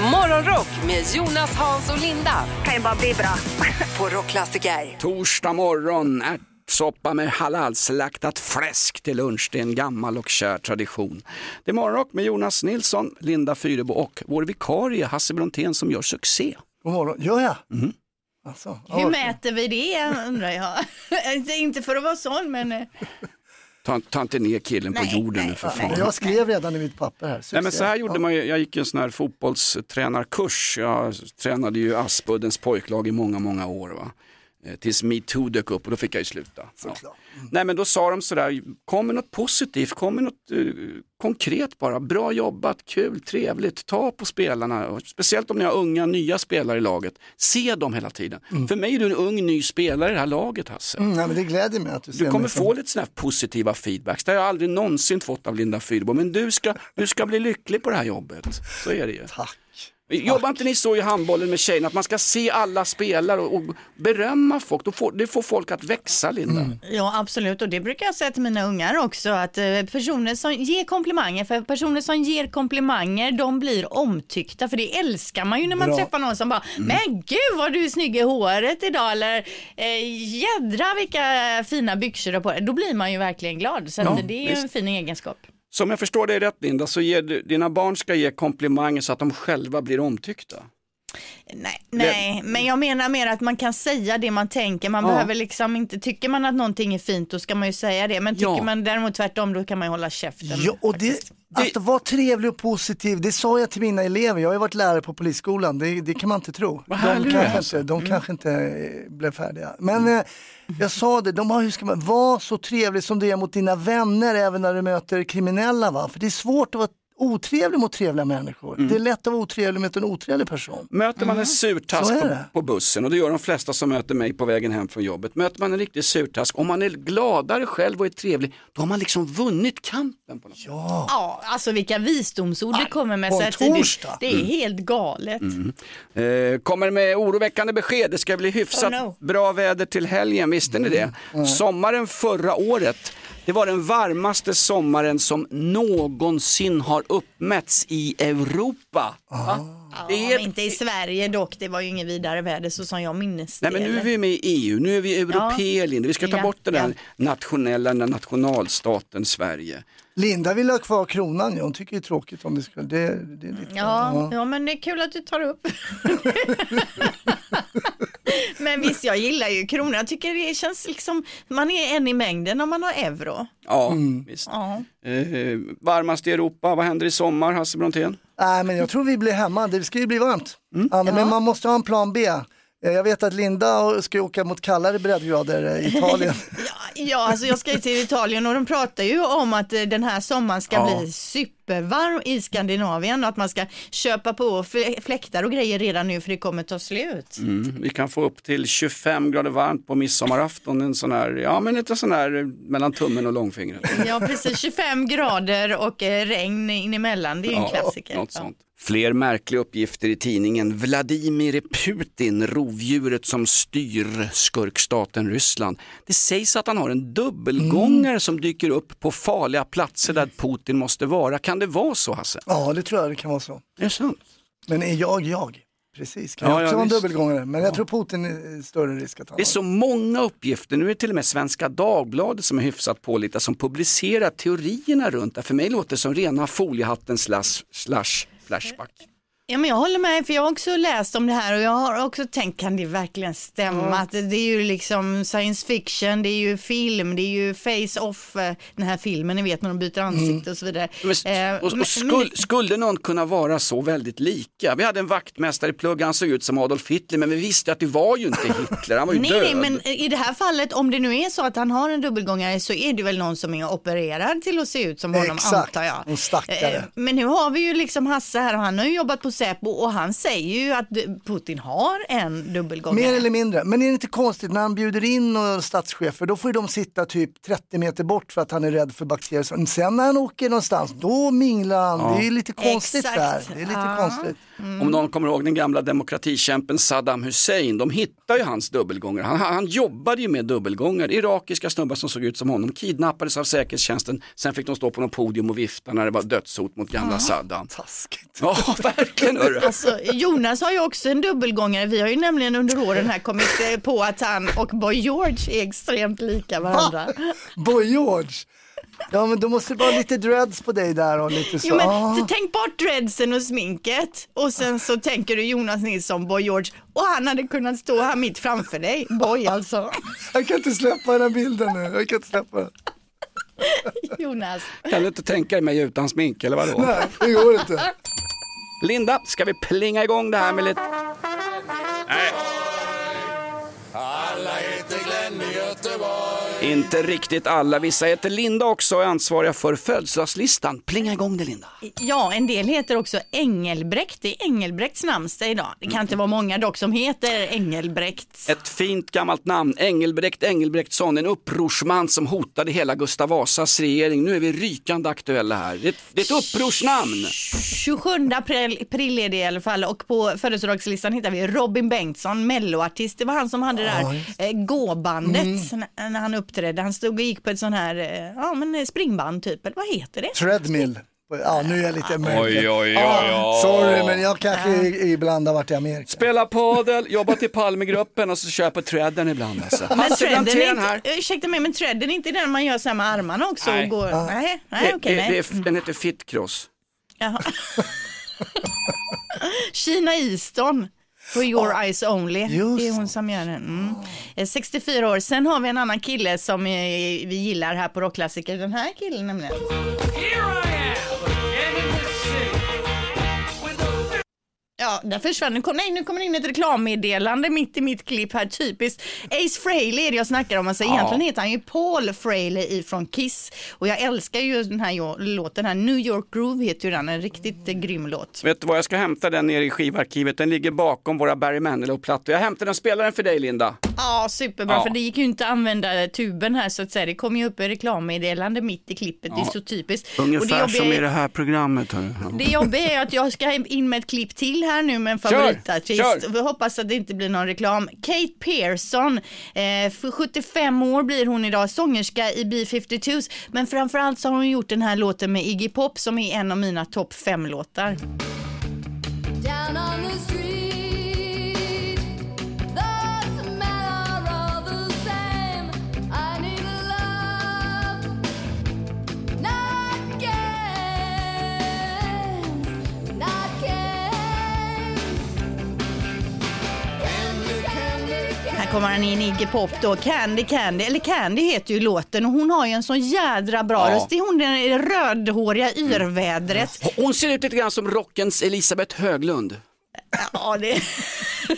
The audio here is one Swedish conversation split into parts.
Morgonrock med Jonas, Hans och Linda kan ju bara bli bra. på Rockklassiker. Torsdag morgon, ärtsoppa med halalslaktat fläsk till lunch. Det är en gammal och kär tradition. Det är morgonrock med Jonas Nilsson, Linda Fyrebo och vår vikarie Hasse Brontén som gör succé. God morgon. Gör jag? Alltså, ja, Hur mäter vi det undrar jag? inte för att vara sån men eh, Ta, ta inte ner killen på Nej, jorden nu för nej. fan. Jag skrev redan i mitt papper här. Nej men så här gjorde man ju, jag gick en sån här fotbollstränarkurs. Jag tränade ju Aspuddens pojklag i många, många år. Va? Eh, Tills metoo dök upp och då fick jag ju sluta. Ja. Nej men då sa de sådär, kom med något positivt, kom med något eh, konkret bara. Bra jobbat, kul, trevligt, ta på spelarna. Och speciellt om ni har unga, nya spelare i laget. Se dem hela tiden. För mig är du en ung, ny spelare i det här laget Hasse. Mm, nej, men det gläder mig att du ser Du kommer mig som- få lite sådana här positiva feedbacks. Det har jag aldrig någonsin fått av Linda Fyrebo. Men du ska, du ska bli lycklig på det här jobbet. Så är det ju. Tack. Jobbar inte ni så i handbollen med tjejerna att man ska se alla spelare och, och berömma folk? Då får, det får folk att växa Linda. Mm. ja absolut och det brukar jag säga till mina ungar också att eh, personer som ger komplimanger, för personer som ger komplimanger de blir omtyckta för det älskar man ju när man Bra. träffar någon som bara men gud vad du är snygg i håret idag eller eh, jädra vilka fina byxor du har på dig. Då blir man ju verkligen glad så att det är ju en fin egenskap. Så om jag förstår dig rätt Linda, så ger du, dina barn ska ge komplimanger så att de själva blir omtyckta. Nej, nej, men jag menar mer att man kan säga det man tänker. Man Ja. behöver liksom inte, tycker man att någonting är fint då ska man ju säga det. Men tycker Ja. man däremot tvärtom då kan man ju hålla käften. Ja, och det, att vara trevlig och positiv, det sa jag till mina elever. Jag har ju varit lärare på polisskolan, det, det kan man inte tro. Vad De, kanske inte, de kanske inte eh, blev färdiga. Men eh, jag sa det, de bara, hur ska man vara så trevlig som du är mot dina vänner även när du möter kriminella. Va? För det är svårt att vara otrevlig mot trevliga människor. Det är lätt att vara otrevlig mot en otrevlig person. Möter man en surtask Så är på, på bussen och det gör de flesta som möter mig på vägen hem från jobbet. Möter man en riktig surtask, om man är gladare själv och är trevlig, då har man liksom vunnit kampen. På något. Ja, Ja, alltså vilka visdomsord det kommer med här tidigt. Det är helt galet. Eh, kommer med oroväckande besked. Det ska bli hyfsat Oh no. bra väder till helgen, visste ni det? Sommaren förra året, det var den varmaste sommaren som någonsin har uppmätts i Europa. Det Ja, är men inte i Sverige dock, det var ju inget vidare väder så som jag minns Nej det. men nu är vi med i EU, nu är vi europeer Linda. Vi ska ta Ja, bort den där ja. nationella, nationalstaten Sverige. Linda vill ha kvar kronan, ja, hon tycker det är tråkigt om det ska, det, det är lite, Ja, ja, men det är kul att du tar upp. men visst, jag gillar ju kronor. Jag tycker det känns liksom, man är en i mängden om man har euro. Ja, visst. Ja. Eh, varmast i Europa, vad händer i sommar Hasse Brontén? Nej, men jag tror vi blir hemma. Det ska ju bli varmt. Mm. Ja, men man måste ha en plan B. Eh, Jag vet att Linda ska åka mot kallare breddgrader i Italien. Ja, ja, alltså jag ska ju till Italien och de pratar ju om att eh, den här sommaren ska Ja. bli supervarm i Skandinavien och att man ska köpa på fl- fläktar och grejer redan nu för det kommer ta slut. Mm, vi kan få upp till 25 grader varmt på midsommarafton, en sån här, ja men inte sån här eh, mellan tummen och långfingret. Ja, precis. 25 grader och eh, regn in emellan. Det är ju en klassiker. Något sånt. Fler märkliga uppgifter i tidningen. Vladimir Putin, rovdjuret som styr skurkstaten Ryssland. Det sägs att han har en dubbelgångare som dyker upp på farliga platser där Putin måste vara. Kan det vara så Hasse? Ja, det tror jag det kan vara så. Är det sant? Men är jag jag? Precis, kan Ja, jag också ja, vara en dubbelgångare. Men jag tror Putin är större risk att han Det är så många uppgifter, nu är det till och med Svenska Dagbladet som är hyfsat pålitade som publicerar teorierna runt det. För mig låter det som rena foliehatten slash, slash flashback. Ja, men jag håller med, för jag har också läst om det här och jag har också tänkt, kan det verkligen stämma? Att det är ju liksom science fiction, det är ju film, det är ju face-off, eh, den här filmen, ni vet när de byter ansikte och så vidare. Men, Eh, och, men- och skul, skulle någon kunna vara så väldigt lika? Vi hade en vaktmästare i plugg, han såg ut som Adolf Hitler, men vi visste att det var ju inte Hitler, han var ju Nej, död. nej, men i det här fallet, om det nu är så att han har en dubbelgångare så är det väl någon som är opererad till att se ut som honom Exakt, antar jag. en stackare. Eh, Men nu har vi ju liksom Hasse här och han har ju jobbat på Säpo och han säger ju att Putin har en dubbelgångare. Mer eller mindre, men är det inte konstigt när han bjuder in några statschefer då får ju de sitta typ 30 meter bort för att han är rädd för bakterier. Sen när han åker någonstans då minglar han, det är lite konstigt Exakt. där. Det är lite Ja. konstigt. Om någon kommer ihåg den gamla demokratikämpen Saddam Hussein, de hittade ju hans dubbelgångare. Han, han jobbade ju med dubbelgångare, irakiska snubbar som såg ut som honom, kidnappades av säkerhetstjänsten, sen fick de stå på något podium och vifta när det var dödshot mot gamla Saddam. Taskigt. Ja, verkligen hörru. Alltså, Jonas har ju också en dubbelgångare. Vi har ju nämligen under åren här kommit eh, på att han och Boy George är extremt lika varandra. Boy George. Ja men då måste det vara lite dreads på dig där och lite så. Jo, men, ah. så tänk bort dreadsen och sminket och sen så tänker du Jonas Nilsson, Boy George och han hade kunnat stå här mitt framför dig. Boy alltså. Jag kan inte släppa den här bilden nu. Jag kan inte släppa den. Jonas. Kan du inte tänka dig mig utan smink eller vadå? Nej, det går inte. Linda, ska vi plinga igång det här med lite... Inte riktigt alla, vissa heter Linda också och är ansvariga för födelsedagslistan. Plinga igång det Linda. Ja, en del heter också Engelbrekt. Det är Engelbrekts namnsdag idag. Det kan inte vara många dock som heter Engelbrekt. Ett fint gammalt namn, Engelbrekt Engelbrektsson, en upprorsman som hotade hela Gustav Vasas regering. Nu är vi rykande aktuella här. Det är ett, det är ett upprorsnamn. 27 april, är det i alla fall och på födelsedagslistan hittar vi Robin Bengtsson, melloartist. Det var han som hade det där eh, gåbandet när när han uppträdde. Han stod och gick på ett sån här eh, ja, men eh, springband typ, eller vad heter det? Treadmill. Ja nu är jag lite mörk. oj, oj, Ja, Sorry men jag kanske i- ibland har varit i Amerika. Spela padel, jobba till Palmegruppen och så köper träden ibland alltså. Men Brontén är här. inte, ursäkta mig, men treaden är inte den man gör så här med armarna också Nej. och går? Nej, nej Det, okej. det, nej. det är, den heter fitcross. Jaha. Kina Easton. For your eyes only. just Det är hon som gör den. Mm. Eh, 64 år. Sen har vi en annan kille som eh, vi gillar här på Rockklassiker. Den här killen nämligen. Ja, där försvann den. Nej, nu kommer det in ett reklammeddelande mitt i mitt klipp här. Typiskt. Ace Frehley är det jag snackar om. Alltså, Egentligen heter han ju Paul Frehley ifrån Kiss. Och jag älskar ju den här låten här. New York Groove heter ju den. En riktigt eh, grym låt. Vet du vad, jag ska hämta den nere i skivarkivet. Den ligger bakom våra Barry Manilow-plattor. Jag hämtar den och spelar den för dig Linda. Ja, superbra. Ja. För det gick ju inte att använda tuben här så att säga. Det kom ju upp ett reklammeddelande mitt i klippet. Det är så typiskt. Och Ungefär det jobbiga som i det här programmet. hörru. Ja. Det jobbiga är att jag ska in med ett klipp till här nu med en favoritartist. kör. Vi hoppas att det inte blir någon reklam. Kate Pearson, eh, för 75 år blir hon idag, sångerska i B-52s. Men framförallt så har hon gjort den här låten med Iggy Pop som är en av mina topp fem låtar. Kommer han in, Iggy Pop då, Candy Candy, eller Candy heter ju låten och hon har ju en sån jädra bra Ja. Mm. röst. Det är hon den rödhåriga yrvädret. Hon ser ut lite grann som rockens Elisabeth Höglund. Ja, det,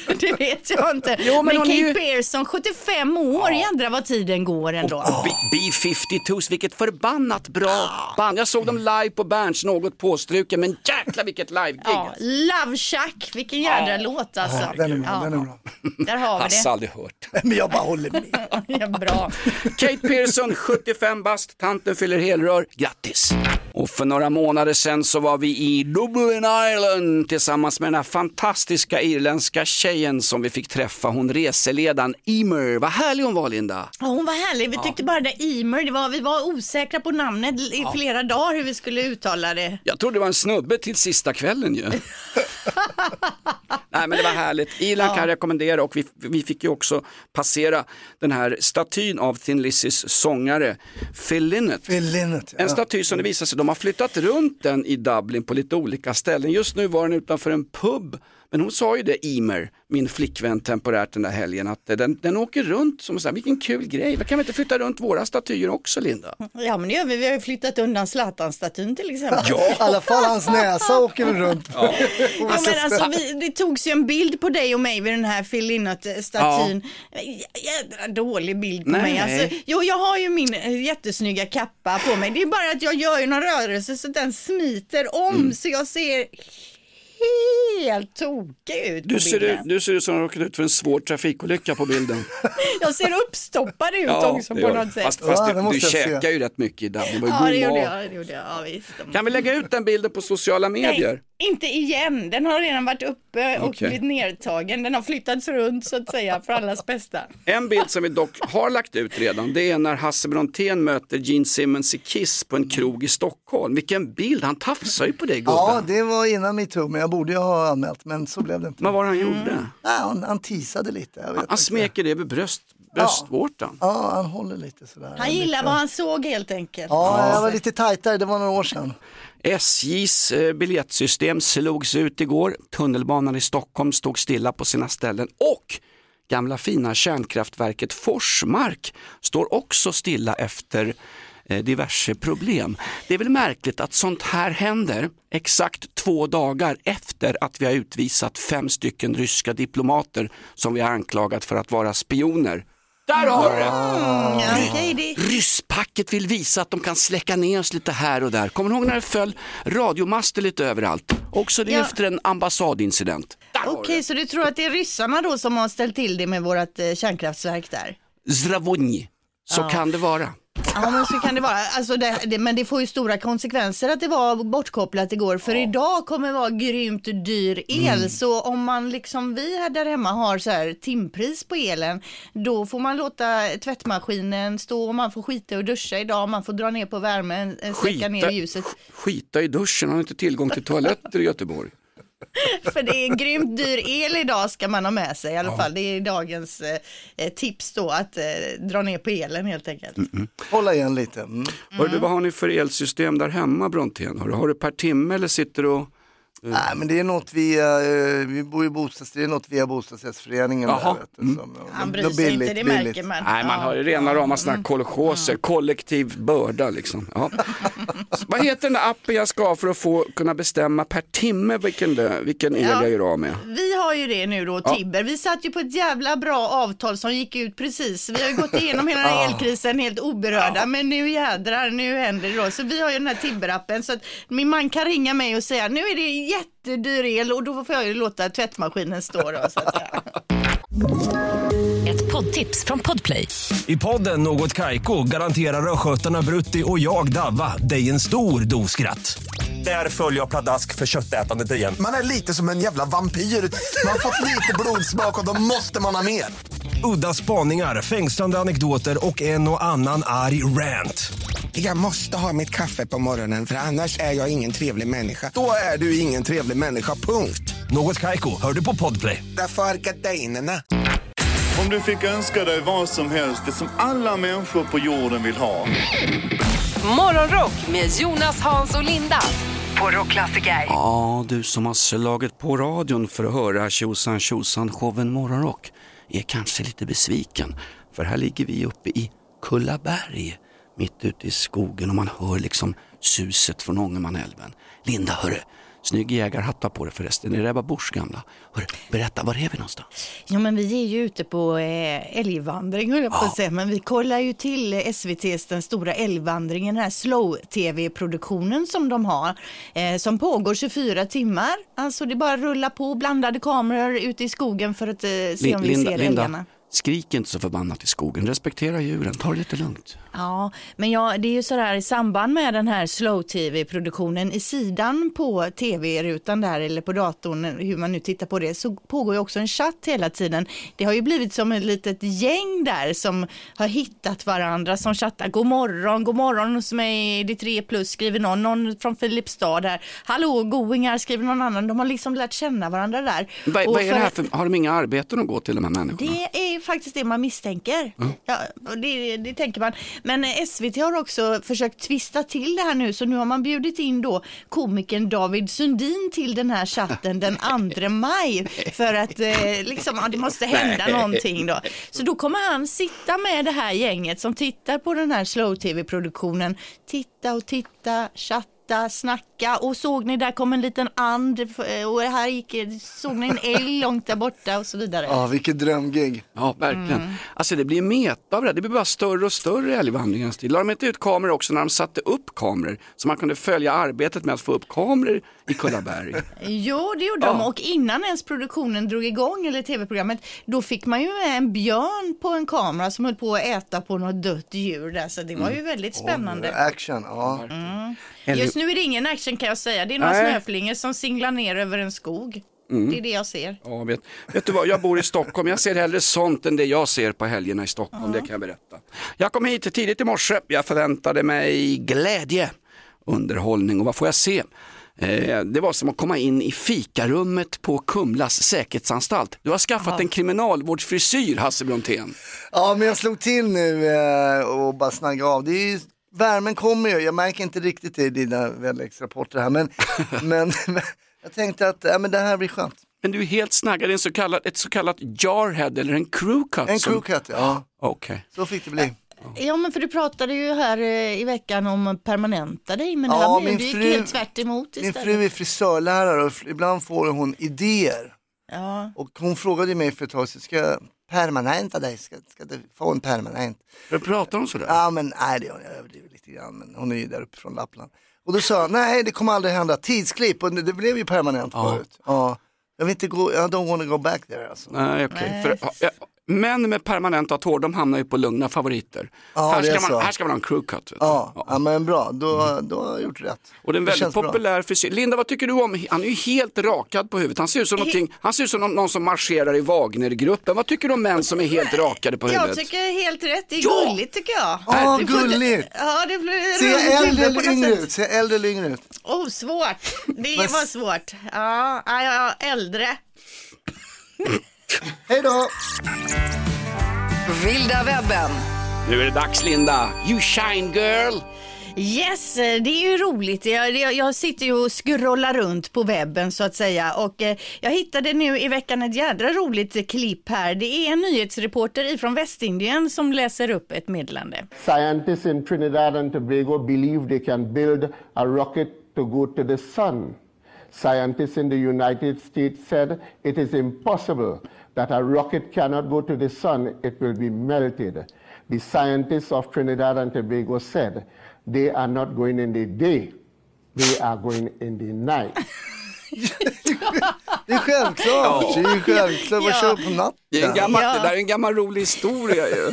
det vet jag inte. Jo, men men Kate ju- Pearson, 75 år, jädrar vad tiden går ändå. B- B-52s, vilket förbannat bra band. Jag såg dem live på Berns, något påstruken, men jäkla vilket live-gig. Ja, Love Shack, vilken jädra låt alltså. Ja, den är bra, den är bra. Där har vi Hasse det. aldrig hört. Men jag bara håller med. Ja, bra. Kate Pearson, 75 bast, tanten fyller helrör. Grattis! Och för några månader sedan så var vi i Dublin Island tillsammans med den här fantastiska irländska tjejen som vi fick träffa, hon reseledaren Emer. Vad härlig hon var Linda! Ja, hon var härlig. Vi tyckte bara det Emer, det var, vi var osäkra på namnet i flera dagar hur vi skulle uttala det. Jag trodde det var en snubbe till sista kvällen ju. Nej men det var härligt. Irland kan jag rekommendera och vi, vi fick ju också passera den här statyn av Thin Lizzys sångare Phil Lynott. Phil Lynott, ja. En staty som det visar sig, de har flyttat runt den i Dublin på lite olika ställen. Just nu var den utanför en pub. Men hon sa ju det, Emer, min flickvän temporärt den där helgen, att eh, den, den åker runt som så här, vilken kul grej. Kan vi inte flytta runt våra statyer också Linda? Ja, men det gör vi. Vi har ju flyttat undan Zlatan-statyn till exempel. I alla fall hans näsa åker väl runt. Ja, men alltså, vi, det togs ju en bild på dig och mig vid den här Phil Lynott-statyn. Jädra dålig bild på Nej. mig. Alltså, jo, jag har ju min eh, jättesnygga kappa på mig. Det är bara att jag gör ju någon rörelse så den smiter om Mm. så jag ser helt tokig ut på Du ser, ut, du ser ut som råkat ut för en svår trafikolycka på bilden. Jag ser uppstoppad ut också det på gör något du. sätt. Fast, fast Ja, du, du se. käkar ju rätt mycket var ju Ja, det gjorde jag. Det gjorde jag. Ja, visst. Kan vi lägga ut den bilden på sociala medier? Nej, inte igen. Den har redan varit uppe och Okej. blivit nedtagen. Den har flyttats runt så att säga för allas bästa. En bild som vi dock har lagt ut redan, det är när Hasse Brontén möter Gene Simmons i Kiss på en krog i Stockholm. Vilken bild, han tafsar ju på dig gubben. Ja, det var innan metoo, men jag borde ju ha anmält, men så blev det inte. Vad var det han Mm. gjorde? Nej, han, han teasade lite. Jag vet Han inte. smeker det över bröst, bröstvårtan. Ja, han håller lite sådär. Han gillar vad han såg helt enkelt. Ja, jag var lite tajtare, det var några år sedan. SJs eh, biljettsystem slogs ut igår. Tunnelbanan i Stockholm stod stilla på sina ställen och gamla fina kärnkraftverket Forsmark står också stilla efter eh, diverse problem. Det är väl märkligt att sånt här händer exakt två dagar efter att vi har utvisat fem stycken ryska diplomater som vi har anklagat för att vara spioner. Där har du det! Ja, det... Rysspacket vill visa att de kan släcka ner oss lite här och där. Kommer ni ihåg när det föll radiomaster lite överallt? Också det Ja. efter en ambassadincident. Okej, du så du tror att det är ryssarna då som har ställt till det med vårt eh, kärnkraftverk där? det. Zdravonj. Så kan det vara. Ja, men så kan det vara. Alltså det, det, men det får ju stora konsekvenser att det var bortkopplat igår. För idag kommer det vara grymt dyr el. Mm. Så om man liksom vi här där hemma har så här timpris på elen, då får man låta tvättmaskinen stå och man får skita och duscha idag. Man får dra ner på värmen, eh, släcka ner ljuset. skita i duschen, har inte tillgång till toaletter i Göteborg. För det är grymt dyr el idag ska man ha med sig i alla fall. Det är dagens eh, eh, tips då att eh, dra ner på elen helt enkelt. Hålla igen lite. Mm. Hör du, vad har ni för elsystem där hemma Brontén? Har du, har du per timme eller sitter du och... Nej, men det är något via, eh, vi bor i bostads, det är något via bostadsrättsföreningen. Jaha. Där, vet du, som, Han bryr sig billigt, inte, det billigt. märker man. Nej, man Ja. har ju rena rama sådana här kolchoser, kollektiv börda liksom. Ja. Vad heter den där appen jag ska ha för att få kunna bestämma per timme vilken, det- vilken el Ja. jag gör av med? Vi har ju det nu då, Tibber. Vi satt ju på ett jävla bra avtal som gick ut precis. Vi har ju gått igenom hela den här elkrisen helt oberörda, men nu jädrar, nu händer det då. Så vi har ju den här Tibber-appen så att min man kan ringa mig och säga nu är det jättedyr el och då får jag ju låta tvättmaskinen stå då. Så att säga. Ett poddtips från Podplay. I podden Något Kaiko garanterar östgötarna Brutti och jag, Davva, dig en stor dos skratt. Där följer jag pladask för köttätandet igen. Man är lite som en jävla vampyr. Man har fått lite blodsmak och då måste man ha mer. Udda spaningar, fängslande anekdoter och en och annan arg rant. Jag måste ha mitt kaffe på morgonen för annars är jag ingen trevlig människa. Då är du ingen trevlig människa, punkt. Något Kaiko, hör du på Podplay. Därför är gardinerna. Om du fick önska dig vad som helst, det som alla människor på jorden vill ha. Morgonrock med Jonas, Hans och Linda på Rockklassiker. Ja, du som har slagit på radion för att höra tjosan tjosan showen Morgonrock är kanske lite besviken. För här ligger vi uppe i Kullaberg, mitt ute i skogen och man hör liksom suset från Ångermanälven. Linda, hörru, snygg jägarhatt har på dig förresten. Är det Ebba Busch gamla? Hörru, berätta, var är vi någonstans? Ja men vi är ju ute på eh, älgvandring höll jag på att säga, men vi kollar ju till SVTs den stora älgvandringen, den här slow-tv-produktionen som de har, eh, som pågår 24 timmar. Alltså det bara rullar på blandade kameror ute i skogen för att eh, se om vi Linda, ser Linda, älgarna. Skrik inte så förbannat i skogen. Respektera djuren, ta det lite lugnt. Ja, men ja, det är ju sådär i samband med den här slow-tv-produktionen i sidan på tv-rutan där eller på datorn, hur man nu tittar på det, så pågår ju också en chatt hela tiden. Det har ju blivit som ett litet gäng där som har hittat varandra som chattar. God morgon, god morgon hos mig, det är tre plus skriver någon, någon från Filipstad där. Hallå, goingar skriver någon annan. De har liksom lärt känna varandra där. Och vad är det här för, har de inga arbeten att gå till de här människorna? det är faktiskt det man misstänker. Ja, och det, det tänker man. Men eh, SVT har också försökt twista till det här nu, så nu har man bjudit in då komikern David Sundin till den här chatten den 2 maj för att eh, liksom, ja, det måste hända någonting då. Så då kommer han sitta med det här gänget som tittar på den här slow-tv-produktionen, titta och titta, chatta prata, snacka och såg ni där kom en liten and eh, och här gick, såg ni en älg långt där borta och så vidare. Ja, vilket drömgig. Ja, verkligen. Mm. Alltså det blir meta av det, det blir bara större och större älgvandringens tid. La de inte ut kameror också när de satte upp kameror så man kunde följa arbetet med att få upp kameror i Kullaberg? Jo, det gjorde de och innan ens produktionen drog igång eller tv-programmet då fick man ju med en björn på en kamera som höll på att äta på något dött djur där så det var Mm. ju väldigt spännande. Action, ja. Just nu är det ingen action kan jag säga. Det är några Nej. snöflingor som singlar ner över en skog. Mm. Det är det jag ser. Ja, vet, vet du vad, jag bor i Stockholm, jag ser hellre sånt än det jag ser på helgerna i Stockholm, det kan jag berätta. Jag kom hit tidigt i morse, jag förväntade mig glädje, underhållning och vad får jag se? Eh, det var som att komma in i fikarummet på Kumlas säkerhetsanstalt. Du har skaffat en kriminalvårdsfrisyr, Hasse Brontén. Ja, men jag slog till nu eh, och bara snaggade av. Det är ju, värmen kommer ju, jag märker inte riktigt det i dina väderleksrapporter här, men, men, men jag tänkte att ja, men det här blir skönt. Men du är helt snaggad i en så kallad, ett så kallat jarhead eller en crewcut. En som- crewcut, ja. Okej. Så fick det bli. Ja, men för du pratade ju här eh, i veckan om permanenta dig, men det Ja, här blev min det gick fru- helt tvärt emot Min istället. fru är frisörlärare och ibland får hon idéer. Ja. Och hon frågade mig för ett tag sedan, ska jag permanenta dig? Ska, ska du få en permanent? Hur pratar hon sådär? Ja men nej det gör hon, jag överdriver lite grann men hon är ju där uppe från Lappland. Och då sa jag, nej det kommer aldrig hända, tidsklipp och det, det blev ju permanent Ja. förut. Ja. Jag vill inte gå, I don't wanna go back there alltså. Nej, okej. Nej. Ja, Män med permanentat hår, de hamnar ju på lugna favoriter. Ja, här, ska man, här ska man ha en crewcut. vet du. Ja, ja. men bra, då, då har jag gjort rätt. Och det är en väldigt populär frisyr. Linda, vad tycker du om, han är ju helt rakad på huvudet. Han ser ut som, någonting, han ser ut som någon, någon som marscherar i Wagnergruppen. Vad tycker du om män som är helt rakade på Jag huvudet? tycker helt rätt, det är Ja! gulligt tycker jag. Ja, inte- gulligt. Ja, det blir Ser jag äldre eller yngre ut? Ser jag äldre eller yngre ut? Oh, svårt. Det var svårt. Ja, ja, ja, äldre. Hej då! Vilda webben. Nu är det dags Linda. You shine girl. Yes, det är ju roligt. Jag, jag, jag sitter ju och scrollar runt på webben så att säga och eh, jag hittade nu i veckan ett jädra roligt klipp här. Det är en nyhetsreporter ifrån Västindien som läser upp ett meddelande. Scientists in Trinidad and Tobago believe they can build a rocket to go to the sun. Scientists in the United States said it is impossible that a rocket cannot go to the sun, it will be melted. The scientists of Trinidad and Tobago said they are not going in the day, they are going in the night. Det är självklart, det är ju självklart. Vad Ja. kör på natten? Det, är en gammal, Ja. det där är en gammal rolig historia ju.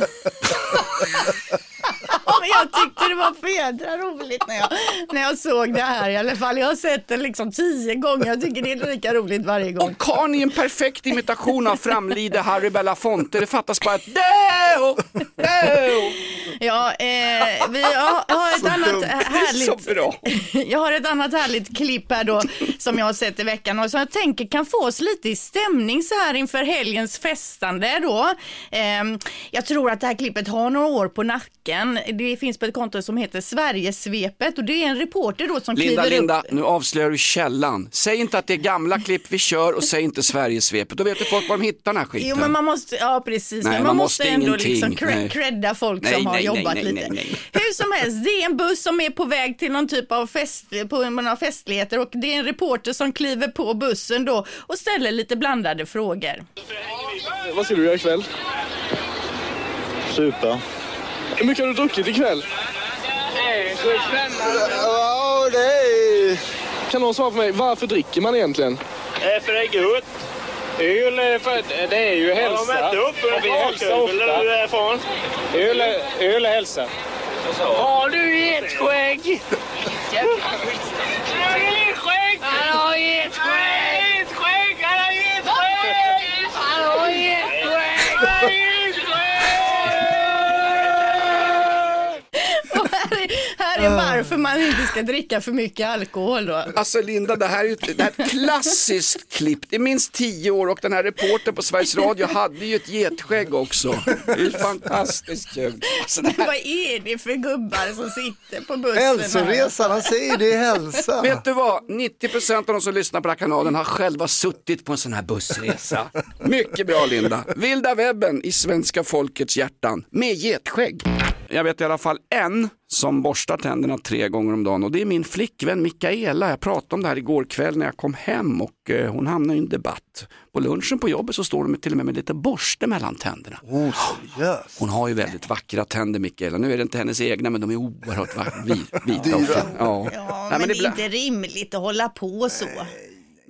Jag tyckte det var för jädra roligt när jag, när jag såg det här i alla fall. Jag har sett det liksom tio gånger. Jag tycker det är lika roligt varje gång. Och Karn är en perfekt imitation av framlide Harry Belafonte. Det fattas bara ett deo, deo. Ja, eh, vi har, har ett annat härligt. så bra. Jag har ett annat härligt klipp här då som jag har sett i veckan och som jag tänker kan få oss lite i stämning så här inför helgens festande då. Ehm, jag tror att det här klippet har några år på nacken. Det finns på ett konto som heter Sverigesvepet och det är en reporter då som Linda, kliver Linda, upp. nu avslöjar du källan. Säg inte att det är gamla klipp vi kör och säg inte Sverigesvepet. Då vet ju folk var de hittar den här skiten. Jo men man måste, ja precis, Nej, men man, man måste, måste ändå ingenting. liksom cre- Nej. credda folk Nej, som har nej, nej, jobbat nej, lite. nej, nej. Hur som helst, det är en buss som är på väg till någon typ av fest, på några festligheter och det är en reporter som kliver på bussen då och ställer lite blandade frågor. Vad ska du göra ikväll? Supa. Hur mycket har du druckit ikväll? Ja, det är... Kan någon svara på mig, varför dricker man egentligen? För det är gott. Öl det är ju hälsa. Ja, de äter upp Och vi hälsar ofta. Öl, öl är hälsa. Har du ett skägg? Han har ett skägg! Ett skägg! Han har ett skägg! Han har ett skägg! Han har ett Och här, är, här är varför man inte ska dricka för mycket alkohol då. Alltså Linda, det här är ju ett, det här är ett klassiskt klipp. Det är minst tio år och den här reportern på Sveriges Radio hade ju ett getskägg också. Det är ju fantastiskt kul. Alltså, här... vad är det för gubbar som sitter på bussen? Hälsoresan, han säger det är hälsa. Vet du vad? 90% av de som lyssnar på den här kanalen har själva suttit på en sån här bussresa. Mycket bra Linda. Vilda webben i svenska folkets hjärtan med getskägg. Jag vet i alla fall en som borstar tänderna tre gånger om dagen och det är min flickvän Mikaela. Jag pratade om det här igår kväll när jag kom hem och eh, hon hamnade i en debatt. På lunchen på jobbet så står de till och med med lite borste mellan tänderna. Oh, seriöst? Hon har ju väldigt vackra tänder Mikaela. Nu är det inte hennes egna men de är oerhört vita. och fina. Ja. Ja, Nej, men det är inte rimligt att hålla på så.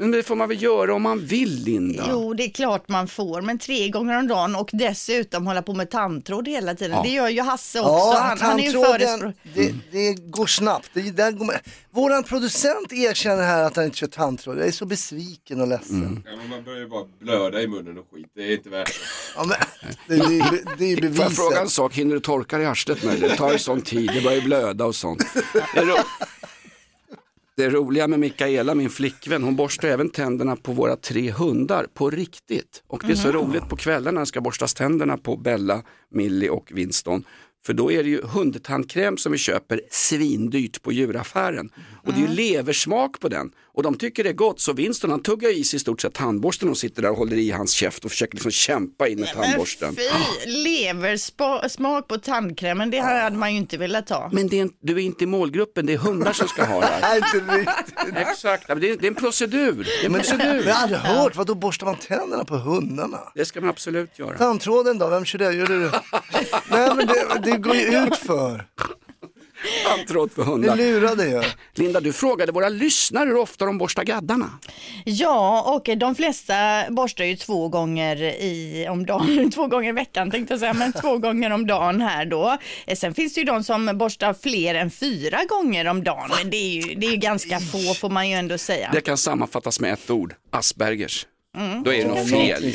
Men det får man väl göra om man vill Linda. Jo, det är klart man får, men tre gånger om dagen och dessutom hålla på med tandtråd hela tiden. Ja. Det gör ju Hasse också. Ja, han, han är ju förespråkare. det, det går snabbt. Det, där går man, våran producent erkänner här att han inte kör tandtråd. Jag är så besviken och ledsen. Mm. Ja, men man börjar ju bara blöda i munnen och skit. Det är inte värt det. Ja, men, det, det, det är Får jag fråga en beviset. sak, hinner du torka dig i arslet möjligen? Det tar ju sån tid, det börjar ju blöda och sånt. Det, ro... det roliga med Mikaela, min flickvän, hon borstar även tänderna på våra tre hundar på riktigt. Och det är så Mhm. roligt på kvällen när det ska borstas tänderna på Bella, Millie och Winston. För då är det ju hundtandkräm som vi köper svindyrt på djuraffären. Och det är ju leversmak på den. Och de tycker det är gott så Winston han tuggar i sig i stort sett tandborsten och sitter där och håller i hans käft och försöker liksom kämpa in med tandborsten. Men fy, leversmak på tandkrämen, det hade man ju inte velat ta. Men det är en, du är inte i målgruppen, det är hundar som ska ha det. Nej, inte riktigt. Exakt, det är, det är en procedur. Det är en Men, procedur. jag har aldrig hört, vad då borstar man tänderna på hundarna? Det ska man absolut göra. Tandtråden då, vem kör det? Gör det du? Nej men det, det går ju ut för. Tandtråd för Ni hundar. lurade ju. Linda, du frågade våra lyssnare hur ofta de borstar gaddarna. Ja, och de flesta borstar ju två gånger i, om dagen, två gånger i veckan tänkte jag säga, men två gånger om dagen här då. Eh, Sen finns det ju de som borstar fler än fyra gånger om dagen, men det är ju, det är ju ganska få får man ju ändå säga. Det kan sammanfattas med ett ord, Aspergers. Mm. Då är det något fel ju.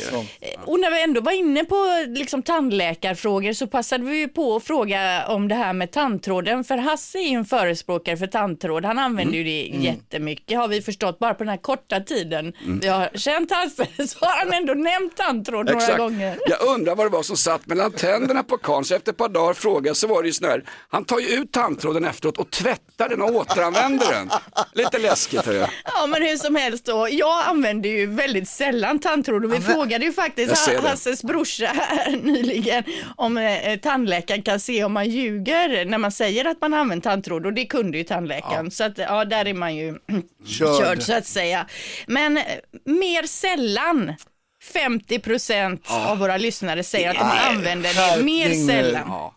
Och när vi ändå var inne på liksom tandläkarfrågor så passade vi ju på att fråga om det här med tandtråden. För Hasse är ju en förespråkare för tandtråd. Han använder ju det Mm. jättemycket har vi förstått. Bara på den här korta tiden vi har känt Hasse så har han ändå nämnt tandtråd några Exakt. gånger. Jag undrar vad det var som satt mellan tänderna på karln. Så efter ett par dagar frågade så var det ju sån här, han tar ju ut tandtråden efteråt och tvättar den och återanvänder den. Lite läskigt hörru. Ja men hur som helst då, jag använder ju väldigt sällan tandtråd och vi frågade ju faktiskt. Hasses brorsa här nyligen om eh, tandläkaren kan se om man ljuger när man säger att man använt tandtråd och det kunde ju tandläkaren. Så att ja, där är man ju Körd. körd så att säga. Men eh, mer sällan 50 procent av våra lyssnare säger att de använder det mer sällan. Ja.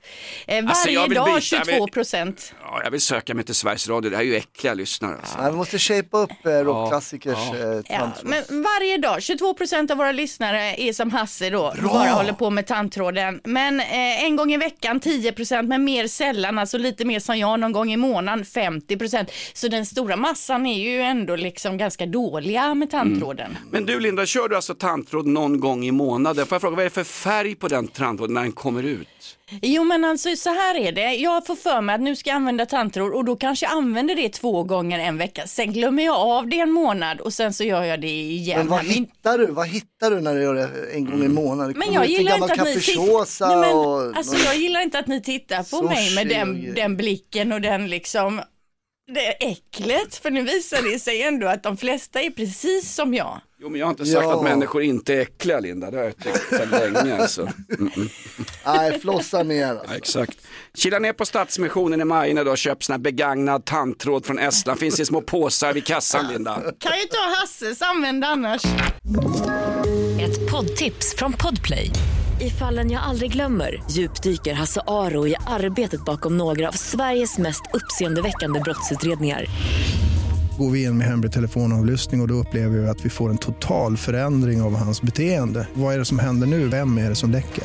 Eh, Alltså, Varje vill dag byta, 22 procent. Ja, jag vill söka mig till Sveriges Radio, det här är ju äckliga lyssnare. Alltså. Nej, vi måste shapea upp eh, rockklassikers eh, Ja, tandtråd. men varje dag, 22 procent av våra lyssnare är som Hasse då, bara håller på med tandtråden. Men eh, en gång i veckan 10 procent, men mer sällan, alltså lite mer som jag, någon gång i månaden 50 procent. Så den stora massan är ju ändå liksom ganska dåliga med tandtråden. Men du Linda, kör du alltså tandtråd någon gång i månaden? Får jag fråga, vad är det för färg på den tandtråden när den kommer ut? Jo men alltså så här är det, jag får för mig att nu ska jag använda tandtråd och då kanske jag använder det två gånger en vecka. Sen glömmer jag av det en månad och sen så gör jag det igen. Men vad hittar du? Vad hittar du när du gör det en gång i månaden? Det Men jag gillar inte att ni. Nej, men, och... alltså, jag gillar inte att ni tittar på mig med den, den blicken och den liksom det är äcklet. För nu visar det sig ändå att de flesta är precis som jag. Jo, men jag har inte sagt Ja. att människor inte är äckliga Linda, det har jag tyckt sedan länge alltså. Mm -mm. Nej, flossa mer. Ja, exakt. Kila ner på Stadsmissionen i Majorna då och köp sån här begagnad tandtråd från Estland. Finns i små påsar vid kassan Linda. Kan ju ta Hasses använda annars. Ett poddtips från Podplay. I fallen jag aldrig glömmer djupdyker Hasse Aro i arbetet bakom några av Sveriges mest uppseendeväckande brottsutredningar. Går vi in med hemlig telefonavlyssning och, och då upplever vi att vi får en total förändring av hans beteende. Vad är det som händer nu? Vem är det som läcker?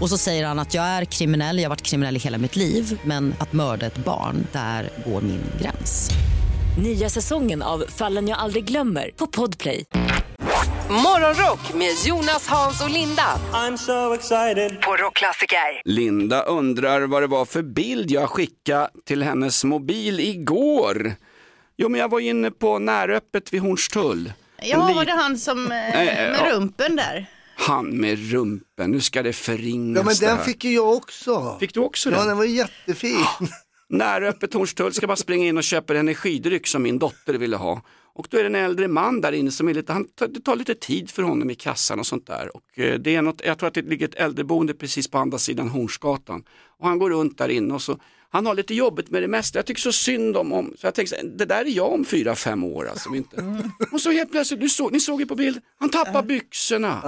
Och så säger han att jag är kriminell, jag har varit kriminell i hela mitt liv men att mörda ett barn, där går min gräns. Nya säsongen av Fallen jag aldrig glömmer på Podplay. Morgonrock med Jonas, Hans och Linda. I'm so excited. På Rockklassiker. Linda undrar vad det var för bild jag skickade till hennes mobil igår. Jo, men jag var inne på näröppet vid Hornstull. Ja, var det han som eh, med ja. rumpen där? Han med rumpen, nu ska det förringas Ja men den fick ju jag också. Fick du också Ja den? den var jättefin. Näröppet Hornstull ska bara springa in och köpa en energidryck som min dotter ville ha. Och då är det en äldre man där inne som är lite, han, det tar lite tid för honom i kassan och sånt där. Och eh, det är något, jag tror att det ligger ett äldreboende precis på andra sidan Hornsgatan. Och han går runt där inne och så, han har lite jobbigt med det mesta. Jag tycker så synd om, om så jag tänker, så här, det där är jag om fyra, fem år. Alltså, inte. Och så helt plötsligt, du såg, ni såg ju på bild, han tappar byxorna.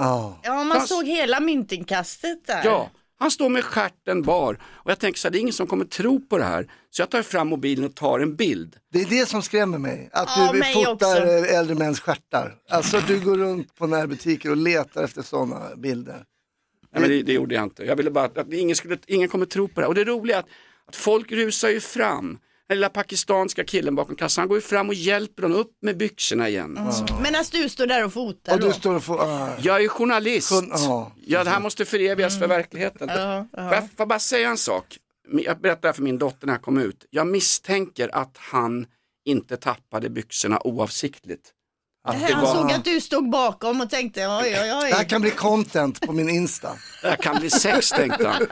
Ja, man såg hela myntinkastet där. Ja, han står med stjärten bar och jag tänker så här, det är ingen som kommer tro på det här. Så jag tar fram mobilen och tar en bild. Det är det som skrämmer mig, att Ja, du mig fotar också. äldre mäns stjärtar. Alltså du går runt på närbutiker och letar efter sådana bilder. Nej, men det, det gjorde jag inte. Jag ville bara att ingen, skulle, ingen kommer tro på det. här. Och det roliga är att, att folk rusar ju fram. Den lilla pakistanska killen bakom kassan, han går ju fram och hjälper honom upp med byxorna igen. Alltså. Medan du står där och fotar Och då? du står och får... ah. Jag är journalist. Kun- ja. Ja, det här måste förevigas för verkligheten. Ja, ja. Får jag, får bara säga en sak? Jag berättade för min dotter när jag kom ut. Jag misstänker att han inte tappade byxorna oavsiktligt. Att det Han var- såg att du stod bakom och tänkte oj oj Det här oj. kan bli content på min Insta. Det här kan bli sex tänkte han.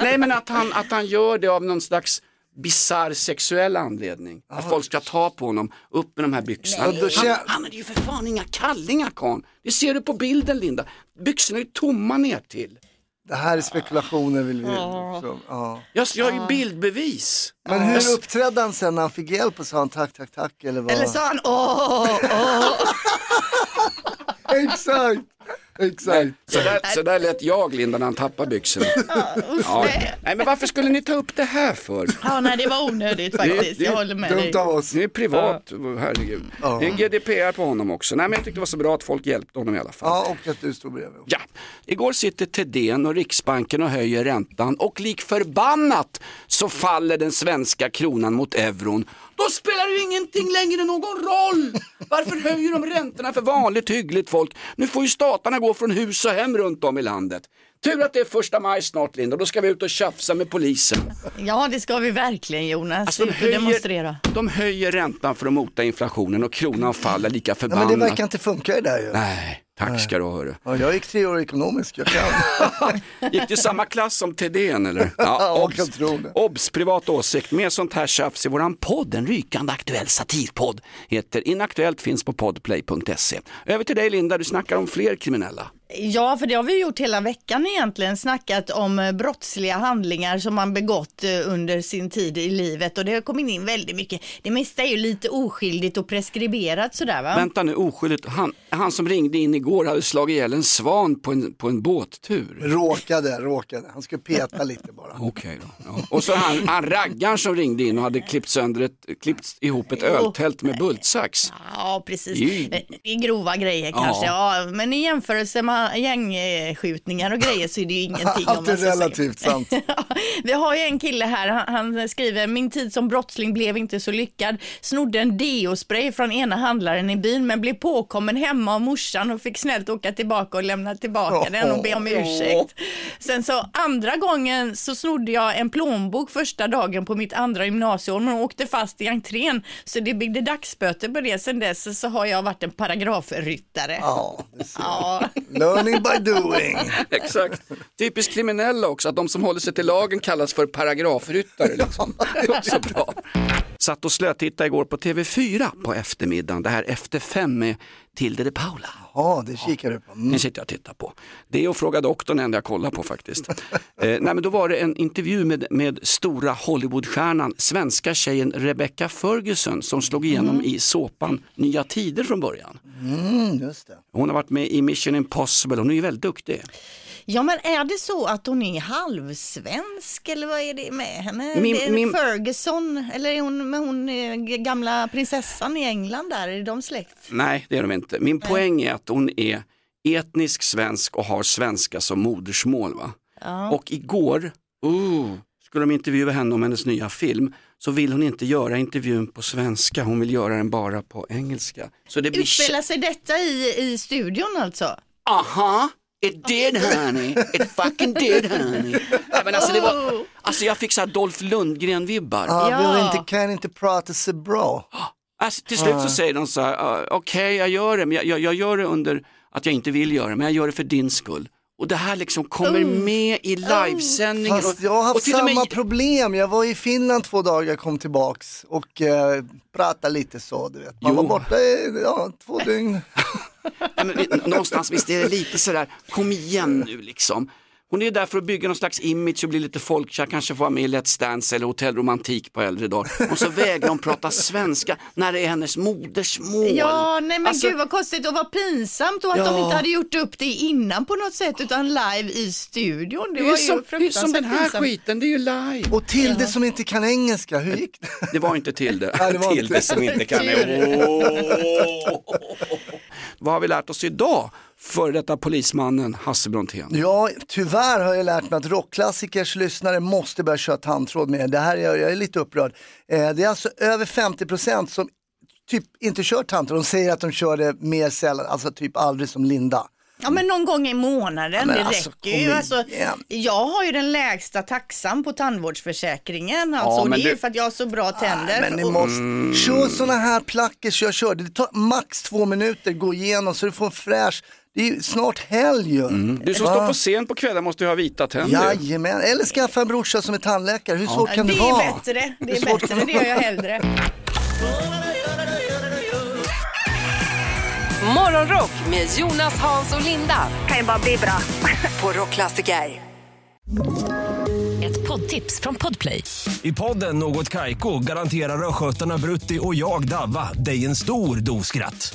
Nej men att han, att han gör det av någon slags bizarr sexuell anledning. Att folk ska ta på honom, upp med de här byxorna. Nej. Han, han hade ju för fan inga kallingar karln. Det ser du på bilden Linda. Byxorna är ju tomma ner till. Det här är spekulationer vill vi. Ja. Så, ja. Jag, jag har ju bildbevis. Men hur uppträdde han sen när han fick hjälp och sa han tack, tack, tack eller vad? Eller sa han åh, åh. Exakt, exakt. Så där, så där lät jag Linda när han tappade byxorna. Ja. Nej men varför skulle ni ta upp det här för? Ja, nej det var onödigt faktiskt. Jag håller med dig. oss. Det är privat, herregud. Ja. Det är GDPR på honom också. Nej men jag tyckte det var så bra att folk hjälpte honom i alla fall. Ja, och att du stod bredvid. Ja, igår sitter Thedéen och Riksbanken och höjer räntan och lik förbannat så faller den svenska kronan mot euron. Då spelar det ju ingenting längre någon roll. Varför höjer de räntorna för vanligt hyggligt folk? Nu får ju statarna gå från hus och hem runt om i landet. Tur att det är första maj snart Linda, då ska vi ut och tjafsa med polisen. Ja det ska vi verkligen Jonas. Alltså, Ut de, och höjer, demonstrera. de höjer räntan för att mota inflationen och kronan faller lika förbannat. men det verkar inte funka det där ju. Nej, tack ska du ha. hörru. Ja, jag gick tre år ekonomisk, jag kan. Gick du samma klass som Thedéen eller? Ja, obs. jag tror det. Obs, privat åsikt. Mer sånt här tjafs i våran podd, en rykande aktuell satirpodd. Heter Inaktuellt, finns på podplay.se. Över till dig Linda, du snackar om fler kriminella. Ja, för det har vi gjort hela veckan egentligen, snackat om eh, brottsliga handlingar som man begått eh, under sin tid i livet och det har kommit in väldigt mycket. Det mesta är ju lite oskyldigt och preskriberat sådär va? Vänta nu, oskyldigt. Han, han som ringde in igår hade slagit ihjäl en svan på en, på en båttur. Råkade, råkade. Han skulle peta lite bara. Okej då. Ja. Och så han, han raggaren som ringde in och hade klippt sönder ett, klippt ihop ett öltält med bultsax. Ja, precis. Ju. Det är grova grejer Ja. kanske, ja. men i jämförelse med gängskjutningar och grejer så är det ju ingenting. Allt är ska säga. relativt sant. Vi har ju en kille här, han, han skriver, min tid som brottsling blev inte så lyckad. Snodde en deospray från ena handlaren i byn men blev påkommen hemma av morsan och fick snällt åka tillbaka och lämna tillbaka den och be om ursäkt. Sen så andra gången så snodde jag en plånbok första dagen på mitt andra gymnasieår men åkte fast i entrén så det byggde dagsböter på det. Sen dess så har jag varit en paragrafryttare. Ja. Learning by doing. Exakt. Typiskt kriminella också, att de som håller sig till lagen kallas för paragrafryttare. Liksom. Det är också bra. Satt och slötittade igår på TV4 på eftermiddagen. Det här Efter fem med Tilde de Paula. Ja, det kikar du på. Mm. Den sitter jag och tittar på. Det är att fråga doktorn enda jag kollar på faktiskt. eh, nej, men då var det en intervju med, med stora Hollywoodstjärnan, svenska tjejen Rebecca Ferguson som slog igenom i såpan Nya Tider från början. Mm, just det. Hon har varit med i Mission Impossible, hon är ju väldigt duktig. Ja men är det så att hon är halvsvensk eller vad är det med henne? Min- det min- Ferguson eller är hon med hon eh, gamla prinsessan i England där, är de släkt? Nej, det är de inte. Min poäng är att hon är etnisk svensk och har svenska som modersmål. Va? Ja. Och igår, uh, skulle de intervjua henne om hennes nya film, så vill hon inte göra intervjun på svenska, hon vill göra den bara på engelska. Så det blir... Utspelar sig detta i, i studion alltså? Aha, it did honey, it fucking did honey. Nej, men alltså, det var, alltså jag fick så här Dolph Lundgren-vibbar. Ja, vill inte, kan inte prata så bra. Alltså, till slut så säger de så här, "Ah, okej jag gör det, men jag, jag, jag gör det under att jag inte vill göra det, men jag gör det för din skull. Och det här liksom kommer Oh. med i livesändningen. Fast och- jag har haft och till och samma med- problem. Jag var i Finland två dagar, kom tillbaks och eh, pratade lite så. Du vet. Man Jo. var borta i ja, två dygn. Nej, men, någonstans visst är det lite sådär, kom igen nu liksom. Hon är ju där för att bygga någon slags image och bli lite folkkär, kanske få vara med i Let's Dance eller Hotell Romantik på äldre dagar. Och så vägrar hon prata svenska när det är hennes modersmål. Ja, nej men Alltså- gud vad konstigt och vad pinsamt och att Ja. de inte hade gjort upp det innan på något sätt utan live i studion. Det, Det är var ju ju som, det är som den här pinsamt. skiten, det är ju live. Och Tilde som inte kan engelska, hur gick det? Det var inte Tilde. Nej, det var inte. Tilde som inte kan Vad har vi lärt oss idag? Före detta polismannen Hasse Brontén. Ja, tyvärr har jag lärt mig att rockklassikers lyssnare måste börja köra tandtråd med. Det här är jag, jag är lite upprörd. Eh, det är alltså över 50% som typ inte kör tandtråd. De säger att de kör det mer sällan, alltså typ aldrig som Linda. Ja men någon gång i månaden, men det alltså, räcker ju. Alltså, jag har ju den lägsta taxan på tandvårdsförsäkringen. Alltså, Ja, och det men är ju du- för att jag har så bra tänder. Men ni Och- måste, kör sådana här plackers jag kör. Det tar max två minuter, gå igenom så du får en fräsch, det är snart helg ju. Mm. Du som Va? står på scen på kvällen måste ju ha vita tänder. Jajamän, eller skaffa en brorsa som är tandläkare. Hur svårt kan det, det vara? är bättre, det är svårt bättre, kan det det gör jag hellre. Morgonrock med Jonas, Hans och Linda. Kan ju bara bli bra. På Rockklassiker. Ett poddtips från Podplay. I podden Något Kaiko garanterar östgötarna Brutti och jag, Davva, dig en stor dos skratt.